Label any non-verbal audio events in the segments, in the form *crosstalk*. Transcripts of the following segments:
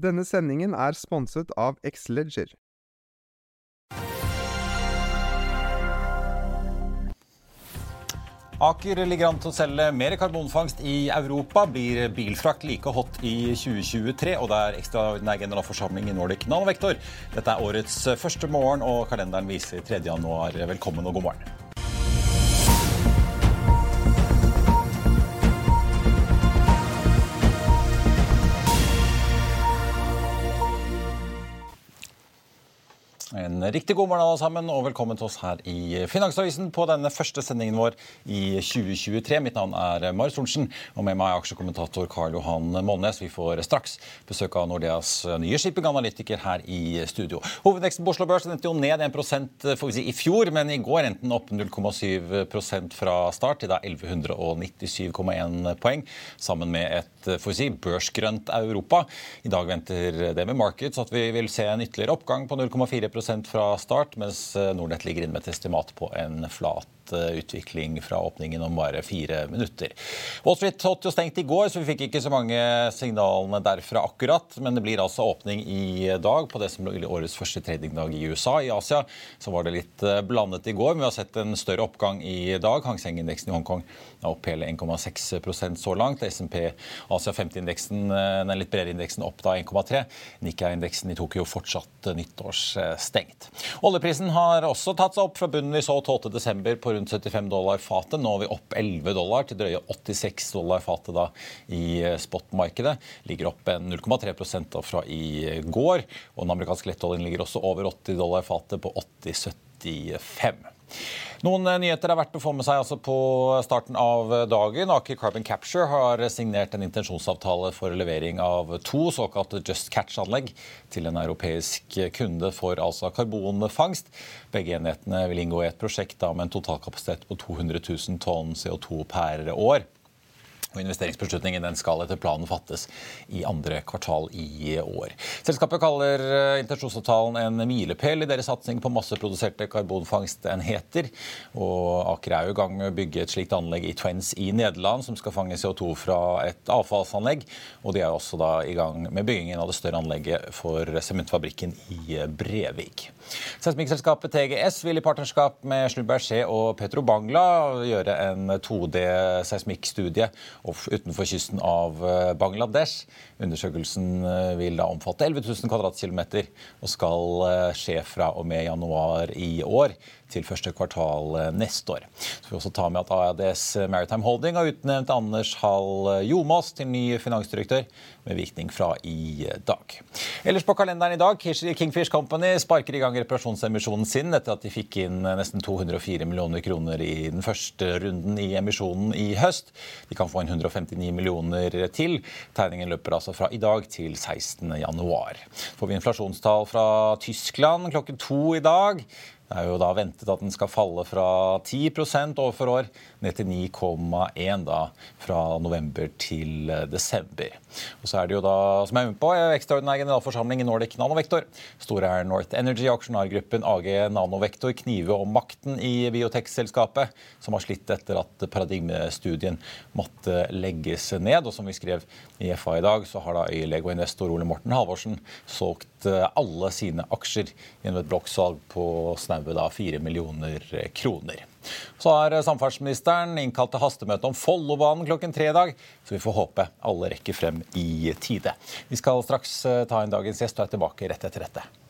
Denne sendingen er sponset av Xleger. Aker ligger an til å selge mer karbonfangst i Europa. Blir bilfrakt like hot i 2023? Og det er ekstraordinær generalforsamling i Nordic Nanovektor. Dette er årets første morgen, og kalenderen viser 3. januar. Velkommen og god morgen. En riktig god morgen alle sammen, og velkommen til oss her i Finansavisen på denne første sendingen vår i 2023. Mitt navn er Marius Thorensen, og med meg er aksjekommentator Karl Johan Molnes. Vi får straks besøk av Nordeas nye shippinganalytiker her i studio. Hovedveksten på Oslo Børs endte jo ned 1 får vi si, i fjor, men i går endte den opp 0,7% fra start til da 1197,1 poeng, sammen med et får vi si, børsgrønt Europa. I dag venter det med markeds at vi vil se en ytterligere oppgang på 0,4 fra start, mens Nordnett ligger inne med et estimat på en flat utvikling fra åpningen om bare fire minutter. Wall Street holdt jo stengt i går, så vi fikk ikke så mange signalene derfra akkurat. Men det blir altså åpning i dag på det som blir årets første tradingdag i USA. I Asia så var det litt blandet i går, men vi har sett en større oppgang i dag. Hang Seng-indeksen i Hongkong er opp hele 1,6% så langt. SMP Asia 50-indeksen, den litt bredere indeksen, opp da 1,3. Nikkei-indeksen i Tokyo fortsatt nyttårsstengt. Oljeprisen har også tatt seg opp fra bunnen vi så 12.12. på rundt 75 dollar fatet. Nå er vi opp 11 dollar til drøye 86 dollar fatet i spotmarkedet. Ligger opp 0,3 fra i går. Og den amerikanske lettoljen ligger også over 80 dollar fatet på 80,75. Noen nyheter er verdt å få med seg altså på starten av dagen. Aker Carbon Capture har signert en intensjonsavtale for levering av to såkalte Just Catch-anlegg til en europeisk kunde for altså karbonfangst. Begge enhetene vil inngå i et prosjekt da, med en totalkapasitet på 200 000 tonn CO2 per år. Og Investeringsbeslutningen den skal etter planen fattes i andre kvartal i år. Selskapet kaller intensjonsavtalen en milepæl i deres satsing på masseproduserte karbonfangstenheter. Og Aker er i gang med å bygge et slikt anlegg i Twens i Nederland, som skal fange CO2 fra et avfallsanlegg. Og de er også da i gang med byggingen av det større anlegget for sementfabrikken i Brevik. Seismikkselskapet TGS vil i partnerskap med Schlumberg Skje og Petro Bangla gjøre en 2D-seismikkstudie utenfor kysten av Bangladesh. Undersøkelsen vil da omfatte 11 000 kvadratkilometer og skal skje fra og med januar i år til første kvartal neste år. Så vi også ta med at AADS Maritime Holding har utnevnt Anders Hall Jomås til ny finansdirektør, med virkning fra i dag. Ellers på kalenderen i dag, Kingfish Company sparker i gang reparasjonsemisjonen sin etter at de fikk inn nesten 204 millioner kroner i den første runden i emisjonen i høst. De kan få inn 159 millioner til. Tegningen løper altså fra i dag til 16. januar. Får vi inflasjonstall fra Tyskland klokken to i dag. Det er jo da ventet at den skal falle fra 10 år for år ned til 9,1 da fra november til desember. Og så er det jo da, som jeg er med på, ekstraordinær generalforsamling i Nordic Nanovektor. Store er North Energy, aksjonærgruppen AG Nanovektor, knive om makten i biotekselskapet, som har slitt etter at paradigmestudien måtte legges ned. Og som vi skrev i FA i dag, så har da øyelege og investor Ole Morten Halvorsen solgt alle sine aksjer gjennom et blokksalg på snau snaue da 4 millioner kroner. Så har samferdselsministeren innkalt til hastemøte om Follobanen klokken tre i dag, så vi får håpe alle rekker frem i tide. Vi skal straks ta inn dagens gjest og er tilbake rett etter dette.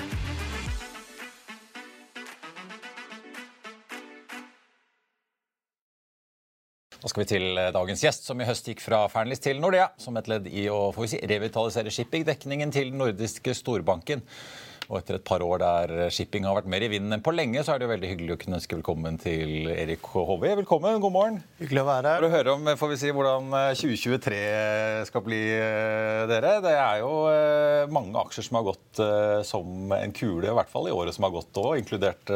Da skal vi til eh, dagens gjest, som i høst gikk fra Fearnleys til Nordea som et ledd i å får vi si, revitalisere shippingdekningen til den nordiske storbanken. Og etter et par år der shipping har vært mer i vinden enn på lenge, så er det jo veldig hyggelig å kunne ønske velkommen til Erik Hove. Velkommen, god morgen. Hyggelig å være her. For å høre om får vi si, hvordan 2023 eh, skal bli, eh, dere. Det er jo mange aksjer som har gått som en kule, i hvert fall i året som har gått òg, inkludert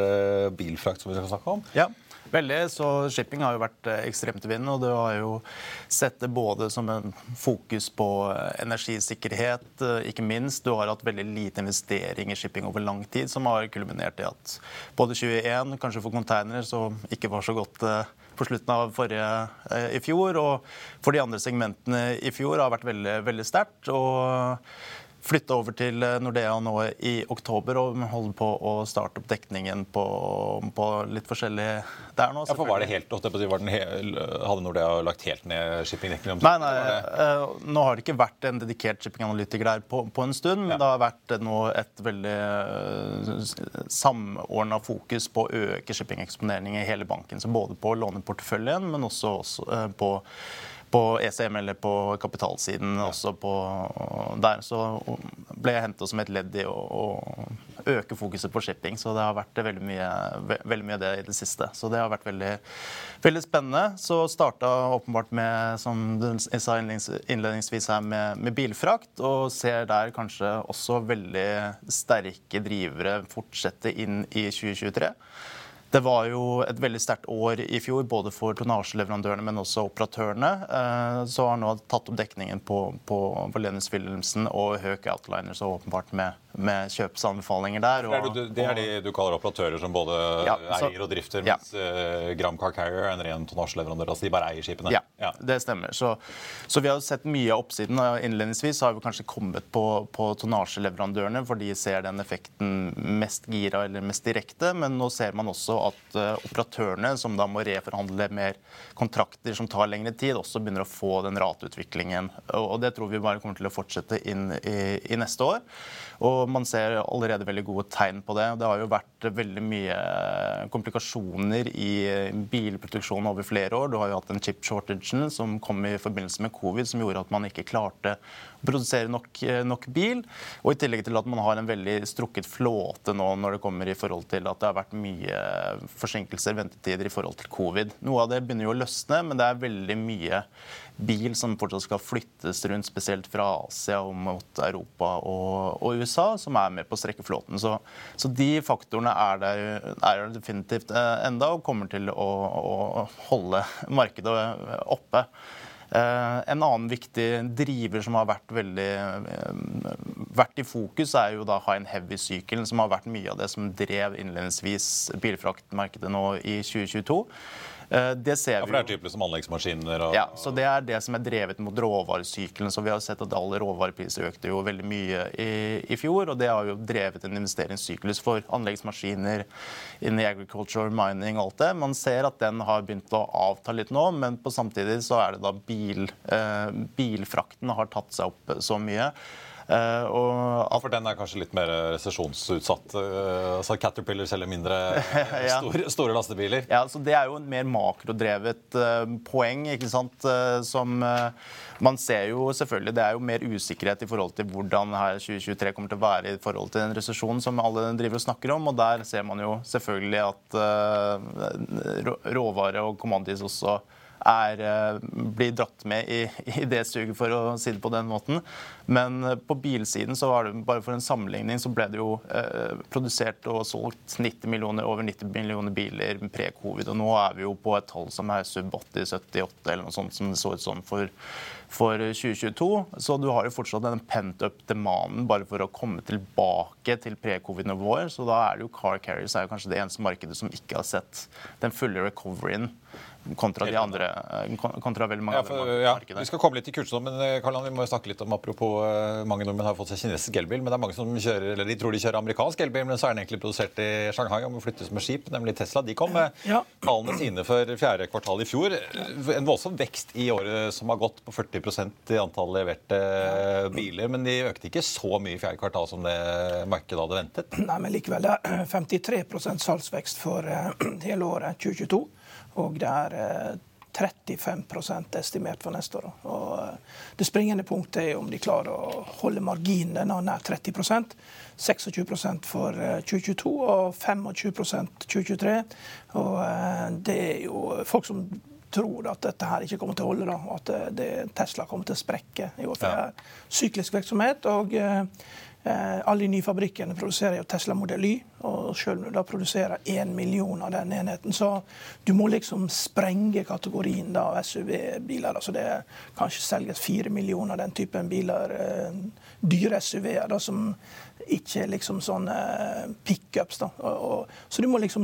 bilfrakt, som vi skal snakke om. Ja. Veldig. Så shipping har jo vært eh, ekstremt vinnende. Og du har jo sett det både som en fokus på eh, energisikkerhet, eh, ikke minst. Du har hatt veldig lite investering i shipping over lang tid, som har kulminert i at både 21, kanskje for containere, som ikke var så godt på slutten av forrige i fjor, og for de andre segmentene i fjor har vært veldig, veldig sterkt. og flytta over til eh, Nordea nå i oktober og holder på å starte opp dekningen på, på litt forskjellig der nå. Ja, for var det helt, var den Hadde Nordea lagt helt ned shippingdekningen? Nei, nei, uh, nå har det ikke vært en dedikert shippinganalytiker der på, på, en stund, men ja. det har vært nå et veldig samordna fokus på å øke shippingeksponering i hele banken. Så både på låneporteføljen, men også, også på på ECM eller på kapitalsiden også på der. Så ble jeg henta som et ledd i å, å, øke fokuset på shipping. Så det har vært veldig mye, veldig mye det i det siste. Så det har vært veldig, veldig spennende. Så starta åpenbart med, som du sa innledningsvis her, med, med, bilfrakt. Og ser der kanskje også veldig sterke drivere fortsette inn i 2023. Det var jo et veldig sterkt år i fjor, både for tonnasjeleverandørene, men også operatørene. Eh, så har nå tatt opp dekningen på, på Valenius Wilhelmsen og Høk Outliners, og åpenbart med med kjøpsanbefalinger der. Og, det, er, det er de du kaller operatører som både ja, så, eier og drifter, mens ja. uh, Gram Car Carrier er en ren tonnasjeleverandør. Altså de bare eier skipene? Ja, ja. det stemmer. Så, så, vi har sett mye av oppsiden. Innledningsvis har vi kanskje kommet på, på tonnasjeleverandørene, for de ser den effekten mest gira eller mest direkte. Men nå ser man også at uh, operatørene, som da må reforhandle mer kontrakter som tar lengre tid, også begynner å få den rateutviklingen. Og, og det tror vi bare kommer til å fortsette inn i, i neste år. Og man ser allerede veldig gode tegn på det. Det har jo vært veldig mye komplikasjoner i bilproduksjonen over flere år. Du har jo hatt den chip shortagen som kom i forbindelse med covid, som gjorde at man ikke klarte å produsere nok, nok bil. Og i tillegg til at man har en veldig strukket flåte nå når det kommer i forhold til at det har vært mye forsinkelser, ventetider i forhold til covid. Noe av det begynner jo å løsne, men det er veldig mye bil som fortsatt skal flyttes rundt, spesielt fra Asia og mot Europa og, og USA, som er med på å strekke flåten. Så, så de faktorene er der, er definitivt eh, enda og kommer til å, å holde markedet oppe. Uh, en annen viktig driver som har vært veldig uh, vært i fokus, er jo da high and heavy-sykkelen, som har vært mye av det som drev innledningsvis bilfraktmarkedet nå i 2022. Eh, det ser vi ja, for det er typisk som anleggsmaskiner? Og... Ja, så det er det som er drevet mot råvaresykelen. Så vi har sett at alle råvarepriser økte jo veldig mye i, i, fjor. Og det har jo drevet en investeringssyklus for anleggsmaskiner innen agriculture, mining alt det. Man ser at den har begynt å avta litt nå, men på samtidig så er det da bil, eh, bilfrakten har tatt seg opp så mye. Uh, og For den er kanskje litt mer resesjonsutsatt? Uh, altså Caterpillar selger mindre *laughs* ja. store, store, lastebiler? Ja, så Det er jo en mer makrodrevet poeng. ikke sant, som man ser jo selvfølgelig, Det er jo mer usikkerhet i forhold til hvordan her 2023 kommer til å være i forhold til den resesjonen som alle driver og snakker om. og Der ser man jo selvfølgelig at råvare og Commandis også er, eh, blir dratt med i, i, det suget, for å si det på den måten. Men eh, på bilsiden, så var det bare for en sammenligning, så ble det jo eh, produsert og solgt 90 millioner, over 90 millioner biler pre-covid. Og nå er vi jo på et tall som er sub 80-78 eller noe sånt som det så ut sånn for, for 2022. Så du har jo fortsatt den pent up demanden bare for å komme tilbake til pre-covid-nivåer. Så da er det jo car carriers er jo kanskje det eneste markedet som ikke har sett den fulle recoveryen kontra de andre eh, kontra veldig mange ja, for, andre markeder. Vi skal komme litt til kursen, men eh, Karlan, vi må snakke litt om apropos eh, mange nordmenn har fått seg kinesisk elbil, men det er mange som kjører, eller de tror de kjører amerikansk elbil, men så er den egentlig produsert i Shanghai og må flyttes med skip, nemlig Tesla. De kom med ja. tallene sine for fjerde kvartal i fjor. En voldsom vekst i året som har gått på 40 i antall leverte biler, men de økte ikke så mye i fjerde kvartal som det markedet hadde ventet. Nei, men likevel, det er 53% salgsvekst for *clears throat* hele året 2022. Og det er 35 eh, estimert for neste år. Og eh, det springende punktet er om de klarer å holde marginen nær 30% 26% for 2022 eh, og 25% 2023. Og det er jo folk som tror at dette her ikke kommer til å holde, da, at det, Tesla kommer til å sprekke i år. For det er syklisk virksomhet. og Eh, alle de nye fabrikkene produserer jo Tesla Model Y, og selv om du da produserer én million av den enheten, så du må liksom sprenge kategorien da av SUV-biler. altså Det kanskje selges fire millioner av den typen biler, eh, dyre SUV-er, da, som ikke liksom sånne pickups. da. Og, og, så du må liksom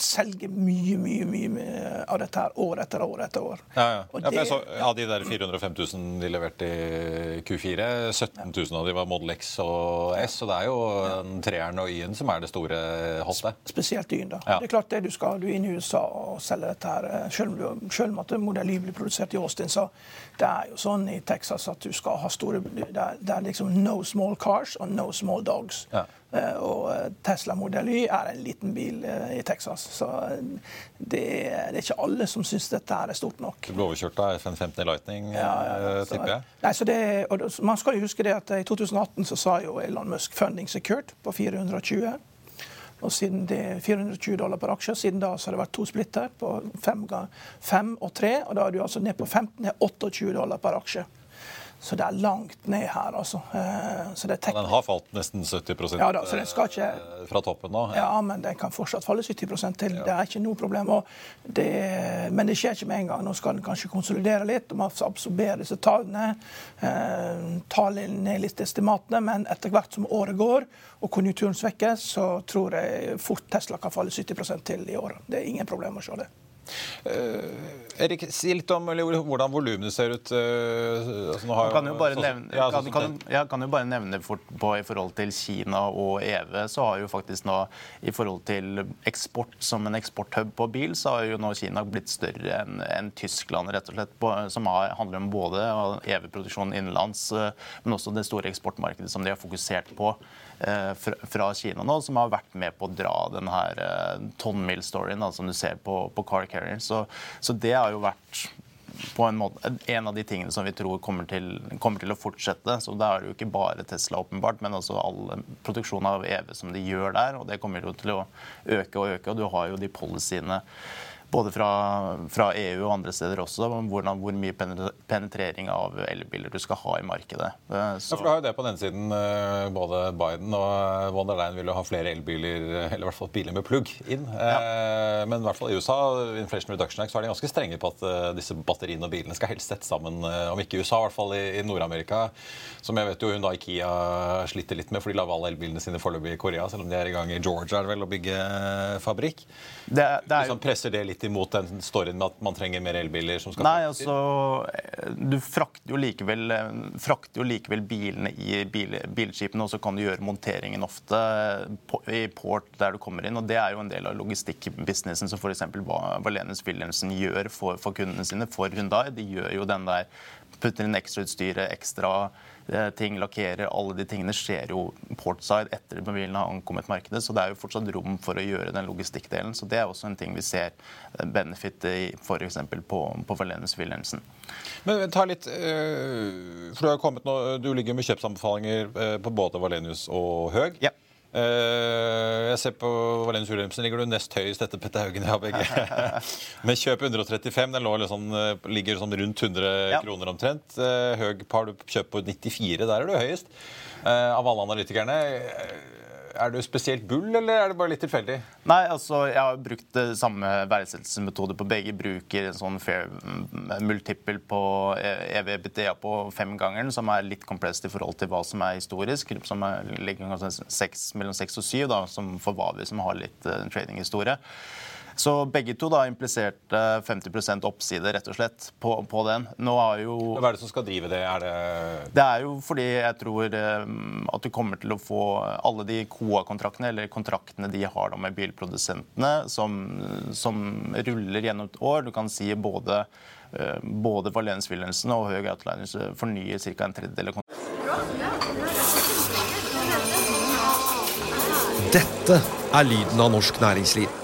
selger mye mye, mye av dette her år etter år etter år. Ja, ja. ja, jeg så, ja De der 405 000 de leverte i Q4, 17 000 av de var Model X og S. Så det er jo ja. treeren og Y-en som er det store hoppet. Spesielt Y-en, da. Ja. Det er klart det du skal. Du er inne i USA og selger dette her. Eh, selv om, selv om at Model Y blir produsert i Austin, så det er jo sånn i Texas at du skal ha store Det er, det er liksom no small cars og no small dogs. Ja. Eh, og eh, Tesla Model Y er en liten bil i Texas. Så det er, det er ikke alle som syns dette er stort nok. Du ble overkjørt av FN50 Lightning, ja, ja, tipper jeg? Nei, så det, og man skal jo huske det at I 2018 så sa jo Elon Musk 'funding secured' på 420. Og siden det er 420 dollar per aksje. Siden da så har det vært to splitter på 5 og 3. Og da er du altså ned på 15, 28 dollar per aksje. Så det er langt ned her, altså. Eh, så det er den har falt nesten 70 ja, da, så den skal ikke, eh, fra toppen nå? Ja. ja, men den kan fortsatt falle 70 til. Ja. Det er ikke noe problem. Det, men det skjer ikke med en gang. Nå skal den kanskje konsolidere litt, og man absorberer disse tallene. Eh, ta ned litt estimatene, men etter hvert som året går og konjunkturen svekkes, så tror jeg fort Tesla kan falle 70% til i år. Det er ingen problem å se det. Uh, Erik, si litt om hvordan volumene ser ut. Uh, altså kan jo bare nevne, ja, kan, kan, jeg kan jo bare nevne for, på, I forhold til Kina og EV, så har jo faktisk nå i forhold til eksport som en eksporthub på bil, så har jo nå Kina blitt større enn en Tyskland, rett og slett, på, som har, handler om både EV-produksjon innenlands, uh, men også det store eksportmarkedet som de har fokusert på. Eh, fra Kina nå, som har vært med på å dra den her eh, tonnmill-storyen som du ser på, på Car Carrier. Så, så, det har jo vært på en, måte, en av de tingene som vi tror kommer til, kommer til å fortsette. Så Da er det jo ikke bare Tesla, åpenbart, men også all produksjon av EV som de gjør der. og Det kommer jo til å øke og øke. og Du har jo de policyene både fra, fra, EU og andre steder også, om hvordan, hvor mye penetrering av elbiler du skal ha i markedet. Så. Ja, for Du har jo det på den siden. Eh, både Biden og von der Leyen vil jo ha flere elbiler, eller i hvert fall biler med plugg inn. Ja. Eh, men i hvert fall i USA Inflation Reduction Act, så er de ganske strenge på at eh, disse batteriene og bilene skal helst settes sammen, om ikke i USA, i hvert fall i, i Nord-Amerika. Som jeg vet jo hun da Ikea sliter litt med, for de lager alle elbilene sine foreløpig i Korea, selv om de er i gang i Georgia vel, å bygge fabrikk. Det, det er, liksom presser det litt imot den storyen med at man trenger mer elbiler? som skal Nei, altså, Du frakter jo likevel, frakter jo likevel bilene i bil, bilskipene, og så kan du gjøre monteringen ofte i port der du kommer inn. og Det er jo en del av logistikkbusinessen som f.eks. Valenius Wilhelmsen gjør for, for, kundene sine, for Hundai. De gjør jo den der putter inn ekstrautstyret, ekstra Eh, ting lakkerer, alle de tingene skjer jo portside etter at bilen har ankommet markedet. Så det er jo fortsatt rom for å gjøre den logistikkdelen. Så det er også en ting vi ser eh, benefit i f.eks. på, på Valenius Wilhelmsen. Men ta litt, eh, for Du har kommet nå, du ligger med kjøpsanbefalinger på både Valenius og Høg. Ja. Eh, jeg ser på Valenius Wilhelmsen ligger du nest høyest etter Petter Haugen. i ABG. *laughs* Men kjøp 135. Den liksom, eh, ligger sånn rundt 100 ja. kroner omtrent. Eh, Høg har du kjøpt på 94. Der er du høyest. Av alle analytikerne. Er du spesielt bull, eller er det bare litt tilfeldig? Nei, altså, Jeg har brukt samme verdsettelsesmetode på begge. Bruker en sånn fair mm, multiple på EVBTA på femgangeren, som er litt komplekst i forhold til hva som er historisk. Som er, ligger mellom seks og syv, som for Vavi, som har litt uh, tradinghistorie. Så begge to da impliserte 50 oppside rett og slett på, på, den. Nå har jo Hva er det som skal drive det? Er det Det er jo fordi jeg tror eh, at du kommer til å få alle de KOA-kontraktene, eller kontraktene de har da med bilprodusentene, som, som ruller gjennom et år. Du kan si både, eh, både Valens Wilhelmsen og Høg Outliners fornyer ca. en tredjedel av Dette er lyden av norsk næringsliv.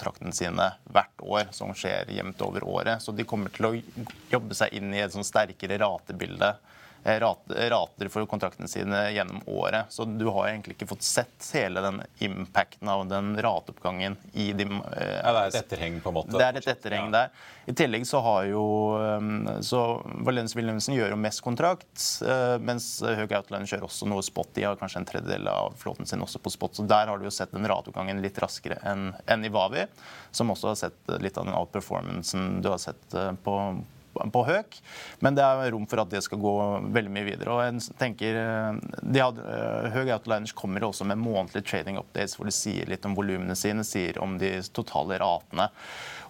kontraktene sine hvert år, som skjer jevnt over året. Så de kommer til å jobbe seg inn i et sånn sterkere ratebilde rater for kontraktene sine gjennom året. Så du har egentlig ikke fått sett hele den impacten av den rateoppgangen i de eh, ja, Det er et etterheng, på en måte? Det er et etterheng ja. der. I tillegg så har jo eh, så Valens Wilhelmsen gjør jo mest kontrakt, mens Høg Outline kjører også noe spot. De har kanskje en tredjedel av flåten sin også på spot. Så der har du jo sett den rateoppgangen litt raskere enn, en i Vavi, som også har sett litt av den outperformancen du har sett på på høk, men det er rom for at det skal gå veldig mye videre. Og jeg tenker, eh, de hadde, eh, Høg Outliners kommer også med månedlige trading updates hvor de sier litt om volumene sine, sier om de totale ratene.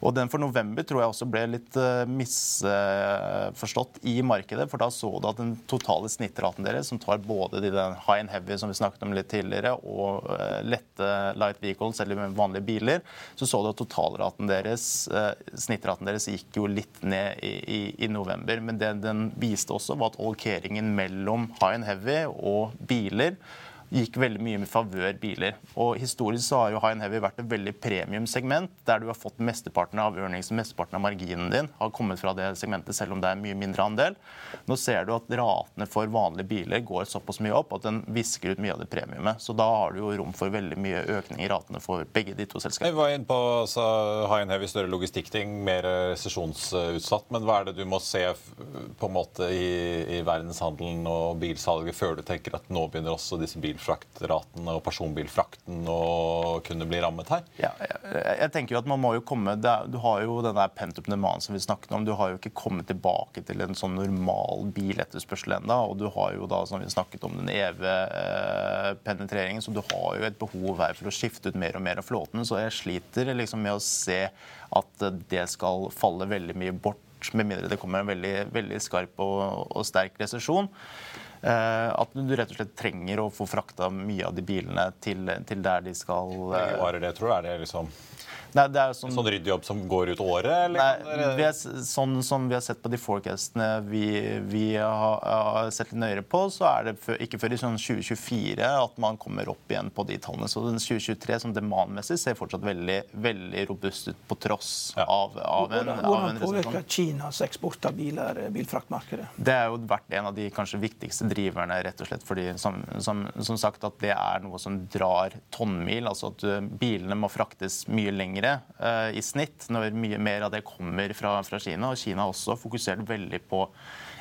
Og den for november tror jeg også ble litt uh, misforstått i markedet. For da så du at den totale snittraten deres, som tar både de high and heavy som vi snakket om litt tidligere, og uh, lette light vehicles, eller vanlige biler, så så du at totalraten deres, uh, snittraten deres gikk jo litt ned i, i, i november. Men det den viste også, var at allokeringen mellom high and heavy og biler gikk veldig mye med favør biler. Og Historisk så har jo High and Heavy vært et veldig premiumsegment, der du har fått mesteparten av earnings og mesteparten av marginen din har kommet fra det segmentet, selv om det er mye mindre andel. Nå ser du at ratene for vanlige biler går såpass mye opp at den visker ut mye av det premiumet. Så da har du jo rom for veldig mye økning i ratene for begge de to selskapene. Vi var inne på altså, High and Heavy, større logistikkting, mer resesjonsutsatt. Men hva er det du må se på en måte i, i verdenshandelen og bilsalget før du tenker at nå begynner også disse bilene bilfraktraten og personbilfrakten å kunne bli rammet her? Ja, jeg, jeg, tenker jo at man må jo komme, er, Du har jo den der pent up demand som vi snakket om. Du har jo ikke kommet tilbake til en sånn normal biletterspørsel ennå. Og du har jo da, som vi snakket om, den evige eh, penetreringen. Så du har jo et behov her for å skifte ut mer og mer av flåten. Så jeg sliter liksom med å se at det skal falle veldig mye bort med mindre det kommer en veldig, veldig skarp og, og sterk resesjon. At du rett og slett trenger å få frakta mye av de bilene til, til der de skal er varer det, tror du? Er det liksom Nei, det er sånn, sånn ryddjobb som går ut året? Eller? Nei, vi er, sånn som vi har sett på de forecastene vi, vi har, har, sett litt nøyere på, så er det for, ikke før i sånn 2024 at man kommer opp igjen på de tallene. Så den 2023 som demandmessig ser fortsatt veldig, veldig robust ut på tross ja. av, av, en, Hvordan, hvordan påvirker Kinas eksport av biler bilfraktmarkedet? Det har jo vært en av de kanskje viktigste driverne, rett og slett fordi som, som, som sagt at det er noe som drar tonnmil. Altså at bilene må fraktes mye lenger uh, i snitt når mye mer av det kommer fra, fra, Kina. Og Kina har også fokusert veldig på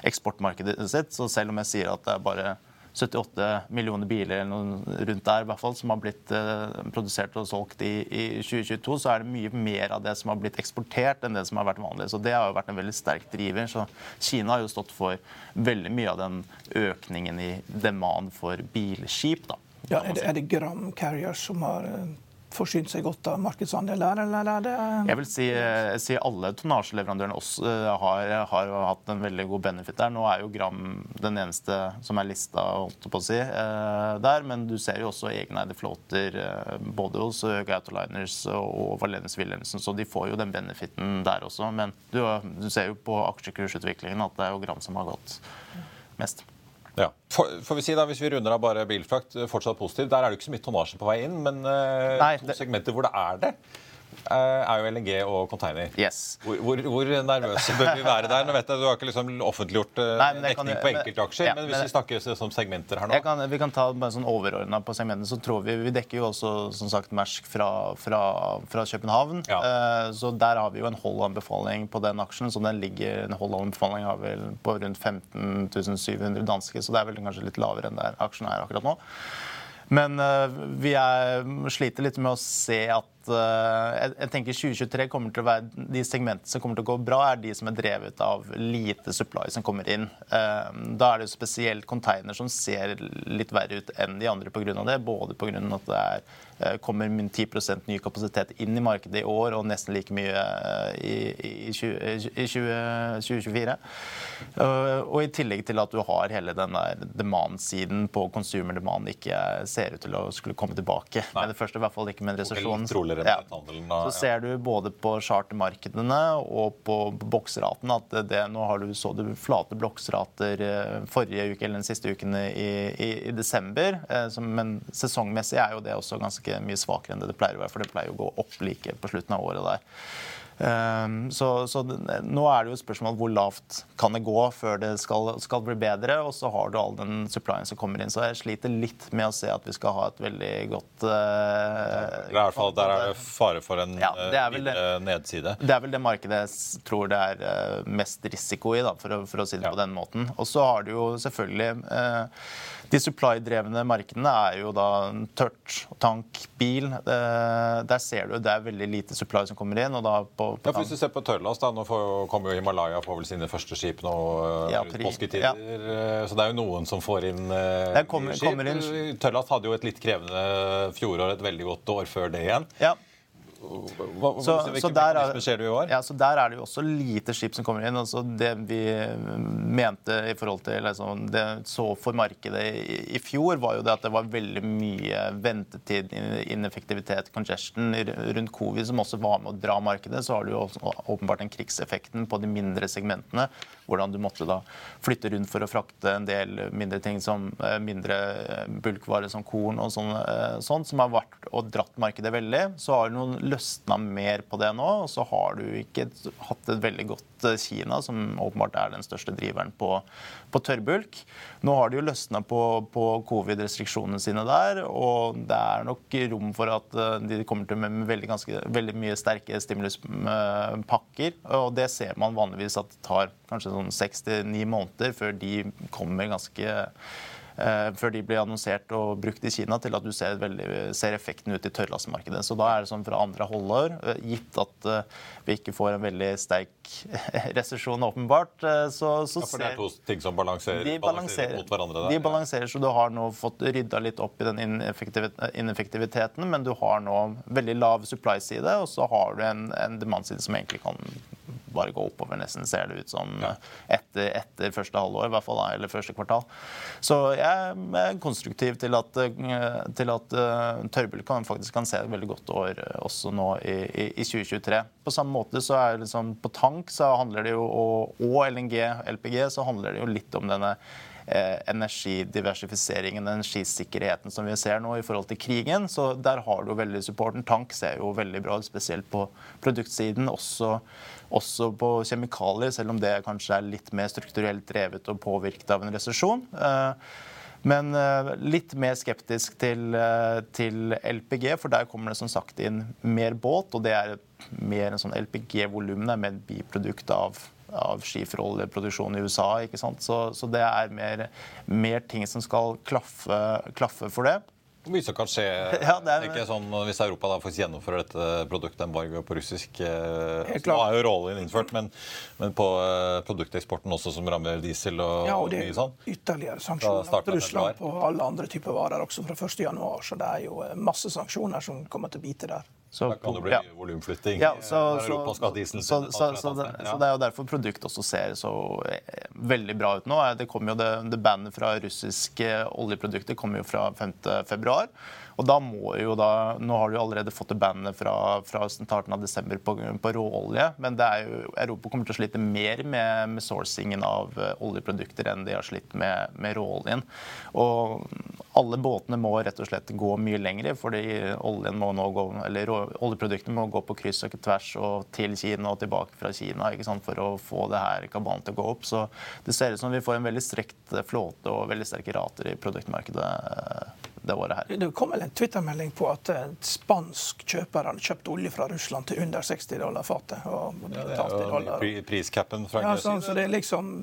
eksportmarkedet sitt. Så selv om jeg sier at det er bare 78 millioner biler eller noe rundt der, i hvert fall, som har blitt uh, produsert og solgt i, i, 2022, så er det mye mer av det som har blitt eksportert, enn det som har vært vanlig. Så Det har jo vært en veldig sterk driver. Så Kina har jo stått for veldig mye av den økningen i demand for bilskip. da. Ja, er det, er det Gram Carriers som har uh forsynt seg godt av markedsandeler, eller er det Jeg vil si, eh, si alle tonnasjeleverandørene også eh, har, har, hatt en veldig god benefit der. Nå er jo Gram den eneste som er lista, holdt på å si, eh, der. Men du ser jo også egeneide flåter både hos Gautaliners og Valens Wilhelmsen, så de får jo den benefiten der også. Men du, du ser jo på aksjekursutviklingen at det er jo Gram som har gått mest. Ja. får vi si da, Hvis vi runder av bare bilfrakt, fortsatt positiv. Der er det ikke så mye tonnasje på vei inn, men uh, Nei, to det... segmenter hvor det er det. Eh, er jo LNG og container. Yes. Hvor, hvor, hvor, nervøse bør vi være der? Nå vet jeg Du har ikke liksom offentliggjort uh, dekning på enkeltaksjer, ja, men hvis vi snakker som segmenter her nå kan, Vi kan ta bare sånn overordna på segmentene. så tror Vi vi dekker jo også som sagt Mersk fra, fra, fra København. Ja. Uh, så der har vi jo en hold-anbefaling på den aksjen. så den ligger, En hold-anbefaling har vel på rundt 15 700 danske, så det er vel kanskje litt lavere enn der aksjen er akkurat nå. Men uh, vi er, sliter litt med å se at uh, jeg, tenker 2023 kommer til å være De segmentene som kommer til å gå bra, er de som er drevet av lite supply som kommer inn. Uh, da er det jo spesielt container som ser litt verre ut enn de andre pga. det. Både pga. at det er Eh, kommer 10% ny kapasitet inn i markedet i år, og nesten like mye eh, i, i, 20, i 20, 2024. Eh, og i tillegg til at du har hele den der demand-siden på consumer demand ikke ser ut til å skulle komme tilbake. Nei. Men det første i hvert fall ikke med en resesjon. Ja. Så ser du både på chartermarkedene og på boksraten at det, nå har du så du flate boksrater forrige uke eller den siste uken i, i, i desember. Men sesongmessig er jo det også ganske mye svakere enn det det pleier å være. For det pleier å gå opp like på slutten av året der. Ehm, så, så, nå er det jo et spørsmål hvor lavt kan det gå før det skal, skal, bli bedre. Og så har du all den supplyen som kommer inn. Så jeg sliter litt med å se at vi skal ha et veldig godt uh, I hvert fall Der er det fare for en ja, videre nedside. Det er vel det markedet tror det er uh, mest risiko i, da, for, å, for å si det ja. på den måten. Og så har du jo selvfølgelig uh, de supply-drevne markedene er jo da tørt, tank, bil. Der ser du det er veldig lite supply som kommer inn. og da på, på ja, for Hvis du ser på tørrlast, da, nå kommer jo Himalaya på vel sine første skip nå eh, ja, påsketider. Ja. Eh, så det er jo noen som får inn uh, kommer, skip. Kommer inn. Tørrlast hadde jo et litt krevende fjorår, et veldig godt år før det igjen. Ja. Hva, så, så, der er, skjer det i år? Ja, så Der er det jo også lite skip som kommer inn. altså Det vi mente i forhold til liksom, det så for markedet i, i, fjor, var jo det at det var veldig mye ventetid, ineffektivitet, congestion rundt covid som også var med å dra markedet. Så har du jo åpenbart den krigseffekten på de mindre segmentene. Hvordan du måtte da flytte rundt for å frakte en del mindre ting som eh, mindre bulkvarer som korn og sånn, eh, som har vært og dratt markedet veldig. Så har du noen løsna mer på det nå. Og så har du ikke hatt et veldig godt eh, Kina, som åpenbart er den største driveren på, på tørrbulk. Nå har de jo løsna på, på covid-restriksjonene sine der, og det er nok rom for at eh, de kommer til med veldig, ganske, veldig mye sterke stimuluspakker. Og det ser man vanligvis at det tar kanskje sånn seks til ni måneder før de kommer ganske før de blir annonsert og brukt i Kina, til at du ser, veldig, ser effekten ut i tørrlastmarkedet. Så da er det sånn fra andre halvår, eh, gitt at eh, vi ikke får en veldig sterk *laughs* resesjon, åpenbart, så, så ja, For det er to ting som balanserer, de balanserer mot hverandre? Der. De balanserer, så du har nå fått rydda litt opp i den ineffektiviteten, men du har nå veldig lav supply-side, og så har du en, en demand-side som egentlig kan bare gå oppover, nesten, ser det ut som. Etter, etter første halvår, i hvert fall, eller første kvartal. Så jeg er konstruktiv til at, til at tørrbillig kan, faktisk kan se et veldig godt år også nå i, i, i 2023. På samme måte så er det liksom på tank så handler det jo, og, og LNG, LPG, så handler det jo litt om denne eh, energidiversifiseringen, energisikkerheten som vi ser nå i forhold til krigen. Så der har du veldig supporten. Tank ser jo veldig bra ut, spesielt på produktsiden. Også, også på kjemikalier, selv om det kanskje er litt mer strukturelt drevet og påvirket av en resesjon. Eh, men uh, litt mer skeptisk til, til, LPG, for der kommer det som sagt inn mer båt. Og det er mer en sånn LPG-volumene, er et biprodukt av, av skiferoljeproduksjon i USA. ikke sant? Så, så det er mer, mer, ting som skal klaffe, klaffe for det. Hvor mye som kan skje *laughs* ja, er, ikke sånn, hvis Europa da faktisk gjennomfører dette produktembargoet på russisk eh, Nå er jo råoljen innført, men, men, på eh, produkteksporten også, som rammer diesel og, ja, og det mye sånn? Ytterligere sanksjoner mot Russland på alle andre typer varer også fra 1.1. Så det er jo eh, masse sanksjoner som kommer til å bite der. Så, da kan det bli ja. volumflytting. Ja, så, så, så, det, så, det, er jo derfor produktet også ser så eh, veldig bra ut nå. Det kom jo det, det bandet fra russiske oljeprodukter kommer jo fra 5.2. Og da må jo da, Nå har du allerede fått det bandet fra, fra starten av desember på, på råolje, men jo, Europa kommer til å slite mer med, med sourcingen av eh, oljeprodukter enn de har slitt med, med råoljen. Og alle båtene må rett og slett gå mye lenger, fordi oljen må nå gå, eller oljeproduktene må gå på kryss og tvers og til Kina og tilbake fra Kina ikke sant, for å få det her kabalen til å gå opp. Så det ser ut som vi får en veldig strekt flåte og veldig sterke rater i produktmarkedet eh, det året her. Det kom vel en Twitter-melding på at en spansk kjøper hadde kjøpt olje fra Russland til under 60 dollar fatet. Og ja, det er jo priscapen fra ja, sånn, så det, liksom,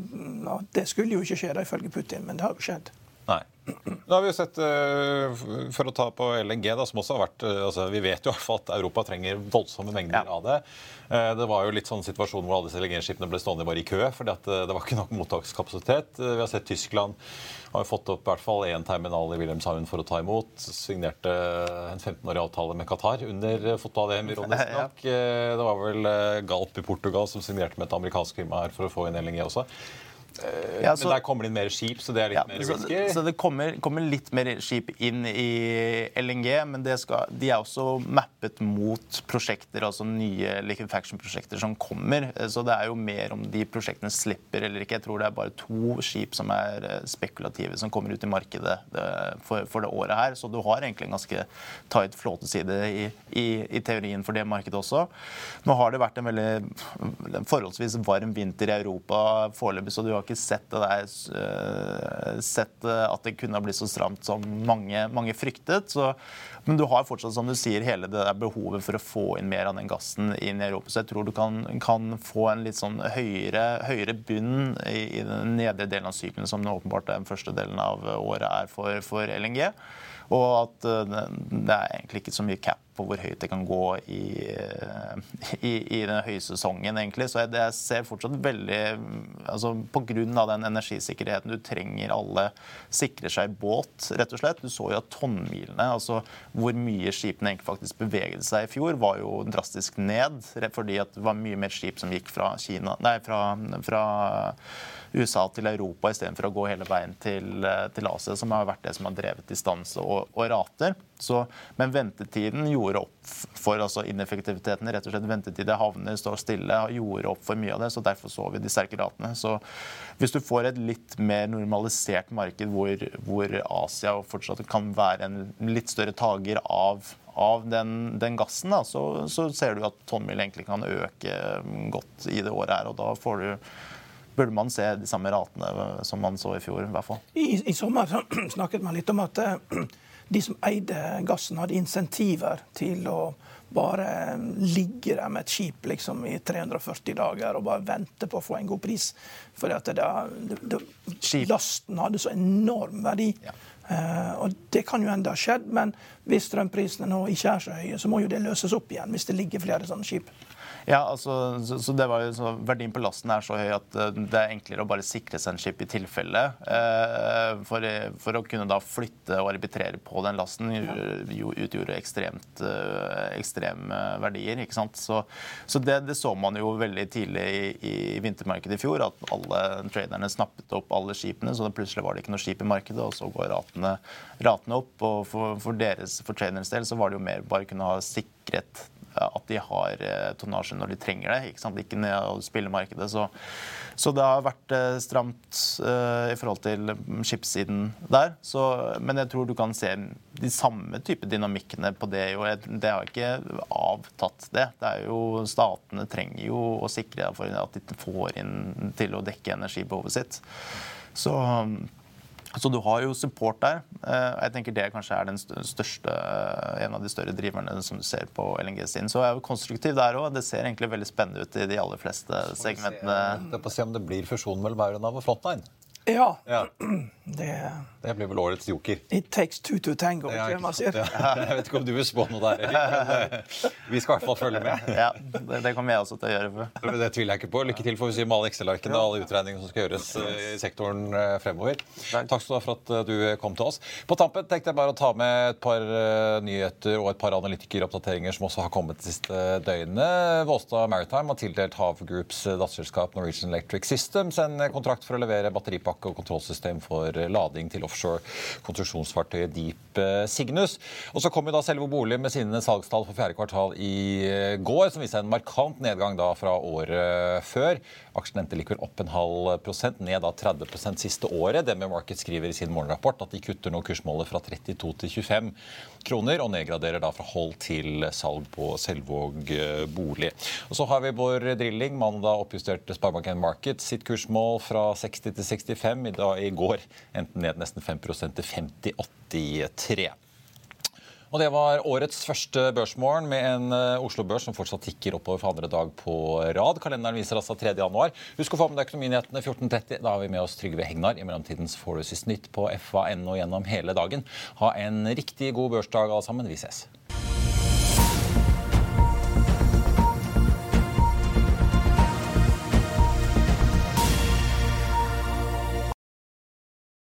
ja, det skulle jo ikke skje, ifølge Putin, men det har jo skjedd. Nå har vi jo sett, eh, For å ta på LNG, da, som også har vært eh, altså Vi vet jo at Europa trenger voldsomme mengder ja. av det. Eh, det var jo litt sånn situasjon hvor alle disse LNG-skipene ble stående bare i kø fordi at det var ikke nok mottakskapasitet. Vi har sett Tyskland har jo fått opp i hvert fall én terminal i Wilhelmshaven for å ta imot. Signerte en 15-årig avtale med Qatar under fotball-EM, ironisk *laughs* nok. Det var vel Galp i Portugal som signerte med et amerikansk firma her for å få inn LNG også. Eh, ja, så, men der kommer det inn mer skip, så det er litt ja, mer risky? Så, så, det kommer, kommer, litt mer skip inn i LNG, men skal, de er også mappet mot prosjekter, altså nye liquefaction-prosjekter som kommer. Så det er jo mer om de prosjektene slipper eller ikke. Jeg tror det er bare to skip som er eh, spekulative, som kommer ut i markedet for, for det året her. Så du har egentlig en ganske tight flåteside i, i, i teorien for det markedet også. Nå har det vært en veldig en forholdsvis varm vinter i Europa foreløpig, så du har ikke sett, der, uh, sett uh, at det kunne ha blitt så stramt som mange, mange fryktet. Så, men du har fortsatt som du sier, hele det der behovet for å få inn mer av den gassen inn i Europa. Så jeg tror du kan, kan få en litt sånn høyere, høyere bunn i, i, den nedre delen av syklusen, som åpenbart den første delen av året er for, for LNG. Og at uh, det er egentlig ikke så mye cap på hvor høyt det kan gå i, *laughs* i, i den høysesongen, egentlig. Så jeg, ser fortsatt veldig altså Pga. den energisikkerheten du trenger alle sikrer seg båt, rett og slett. Du så jo at tonnmilene, altså hvor mye skipene egentlig faktisk beveget seg i fjor, var jo drastisk ned. Fordi at det var mye mer skip som gikk fra Kina Nei, fra, fra USA til Europa istedenfor å gå hele veien til, til, Asia, som har vært det som har drevet distanse og, og rater. Så, men ventetiden gjorde opp for altså ineffektiviteten. rett og slett Ventetid havner står stille, gjorde opp for mye av det. så Derfor så vi de sterke ratene. Så hvis du får et litt mer normalisert marked hvor, hvor Asia fortsatt kan være en litt større tager av, av den, den, gassen, da, så, så, ser du at tonnmil egentlig kan øke godt i det året her. og da får du burde man se de samme ratene som man så i fjor. i hvert fall. I, i sommer *clears throat* snakket man litt om at eh, *clears throat* de som eide gassen, hadde insentiver til å bare ligge der med et skip liksom, i 340 dager og bare vente på å få en god pris. For lasten hadde så enorm verdi. Ja. Uh, og Det kan jo enda ha skjedd, men hvis strømprisene nå ikke er så høye, så må jo det løses opp igjen hvis det ligger flere sånne skip. Ja, altså, så, så det var jo så, Verdien på lasten er så høy at uh, det er enklere å bare sikre seg en skip i tilfelle. Uh, for, for, å kunne da flytte og arbitrere på den lasten jo, utgjorde ekstremt uh, ekstreme verdier. ikke sant? Så, så det, det, så man jo veldig tidlig i, i, vintermarkedet i fjor, at alle traderne snappet opp alle skipene, så plutselig var det ikke noe skip i markedet, og så går ratene, ratene opp. Og for, for, deres, for tradernes del så var det jo mer bare kunne ha sikret at de har eh, tonnasje når de trenger det. Ikke, sant? ikke ned spillemarkedet. spille markedet. Så, så, det har vært eh, stramt uh, i forhold til skipssiden der. Så, men jeg tror du kan se de samme type dynamikkene på det. Jo. Det har ikke avtatt det. det er jo, statene trenger jo å sikre for at de får inn til å dekke energibehovet sitt. Så så du har jo support der. Eh, jeg tenker Det kanskje er den største, eh, en av de større driverne som du ser på LNG-siden. Så jeg er jo konstruktiv der òg. Det ser egentlig veldig spennende ut i de aller fleste segmentene. Se, på å se om det blir fusjon mellom Euronav og Frontline. Ja. ja. *clears throat* Det, det, blir vel årets joker. It takes two to tango. Ja, man sier. Ja. *laughs* Jeg vet ikke om du vil spå noe der, Erik. *laughs* Eh, vi skal i hvert fall følge med. Ja, det, det, kommer jeg også til å gjøre. For. Det tviler jeg ikke på. Lykke til får vi si med alle Excel-arkene og alle utregningene som skal gjøres eh, i sektoren eh, fremover. Takk skal du ha for at du kom til oss. På tampen tenkte jeg bare å ta med et par nyheter og et par analytikeroppdateringer som også har kommet de siste døgnene. Våstad Maritime har tildelt Hav Groups datterselskap Norwegian Electric Systems en kontrakt for å levere batteripakke pakke- og kontrollsystem for lading til offshore konstruksjonsfartøyet Deep eh, Signus. Og så kom jo da selve bolig med sine salgstall for fjerde kvartal i eh, går, som viste en markant nedgang da fra året før. Aksjen endte likevel opp en halv prosent, ned da 30% siste året. DNB Market skriver i sin morgenrapport at de kutter nå kursmålet fra 32 til 25 kroner, og nedgraderer da fra hold til salg på Selvåg eh, bolig. Og så har vi vår drilling. Mandag oppjusterte Sparebank1 Market sitt kursmål fra 60 til 65. I, dag, i går endte ned nesten 5% til 50,83. Og Det var årets første børsmorgen med en eh, Oslo-børs som fortsatt tikker oppover for andre dag på rad. Kalenderen viser altså 3. januar. Husk å få med deg Økonominyhetene 14.30. Da har vi med oss Trygve Hegnar. I mellomtiden får nytt på fa.no gjennom hele dagen. Ha en riktig god børsdag alle sammen. Vi ses.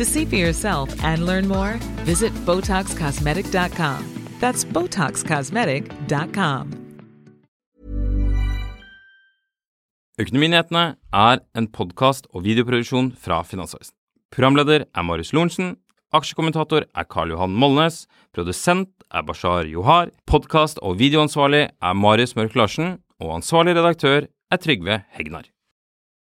To see for yourself and learn more, visit BotoxCosmetic.com. That's BotoxCosmetic.com. Økonominyhetene er en podkast og videoproduksjon fra Finansavisen. Programleder er Marius Lorentzen. Aksjekommentator er Karl Johan Molnes. Produsent er Bashar Johar. Podkast- og videoansvarlig er Marius Mørk Larsen. Og ansvarlig redaktør er Trygve Hegnar.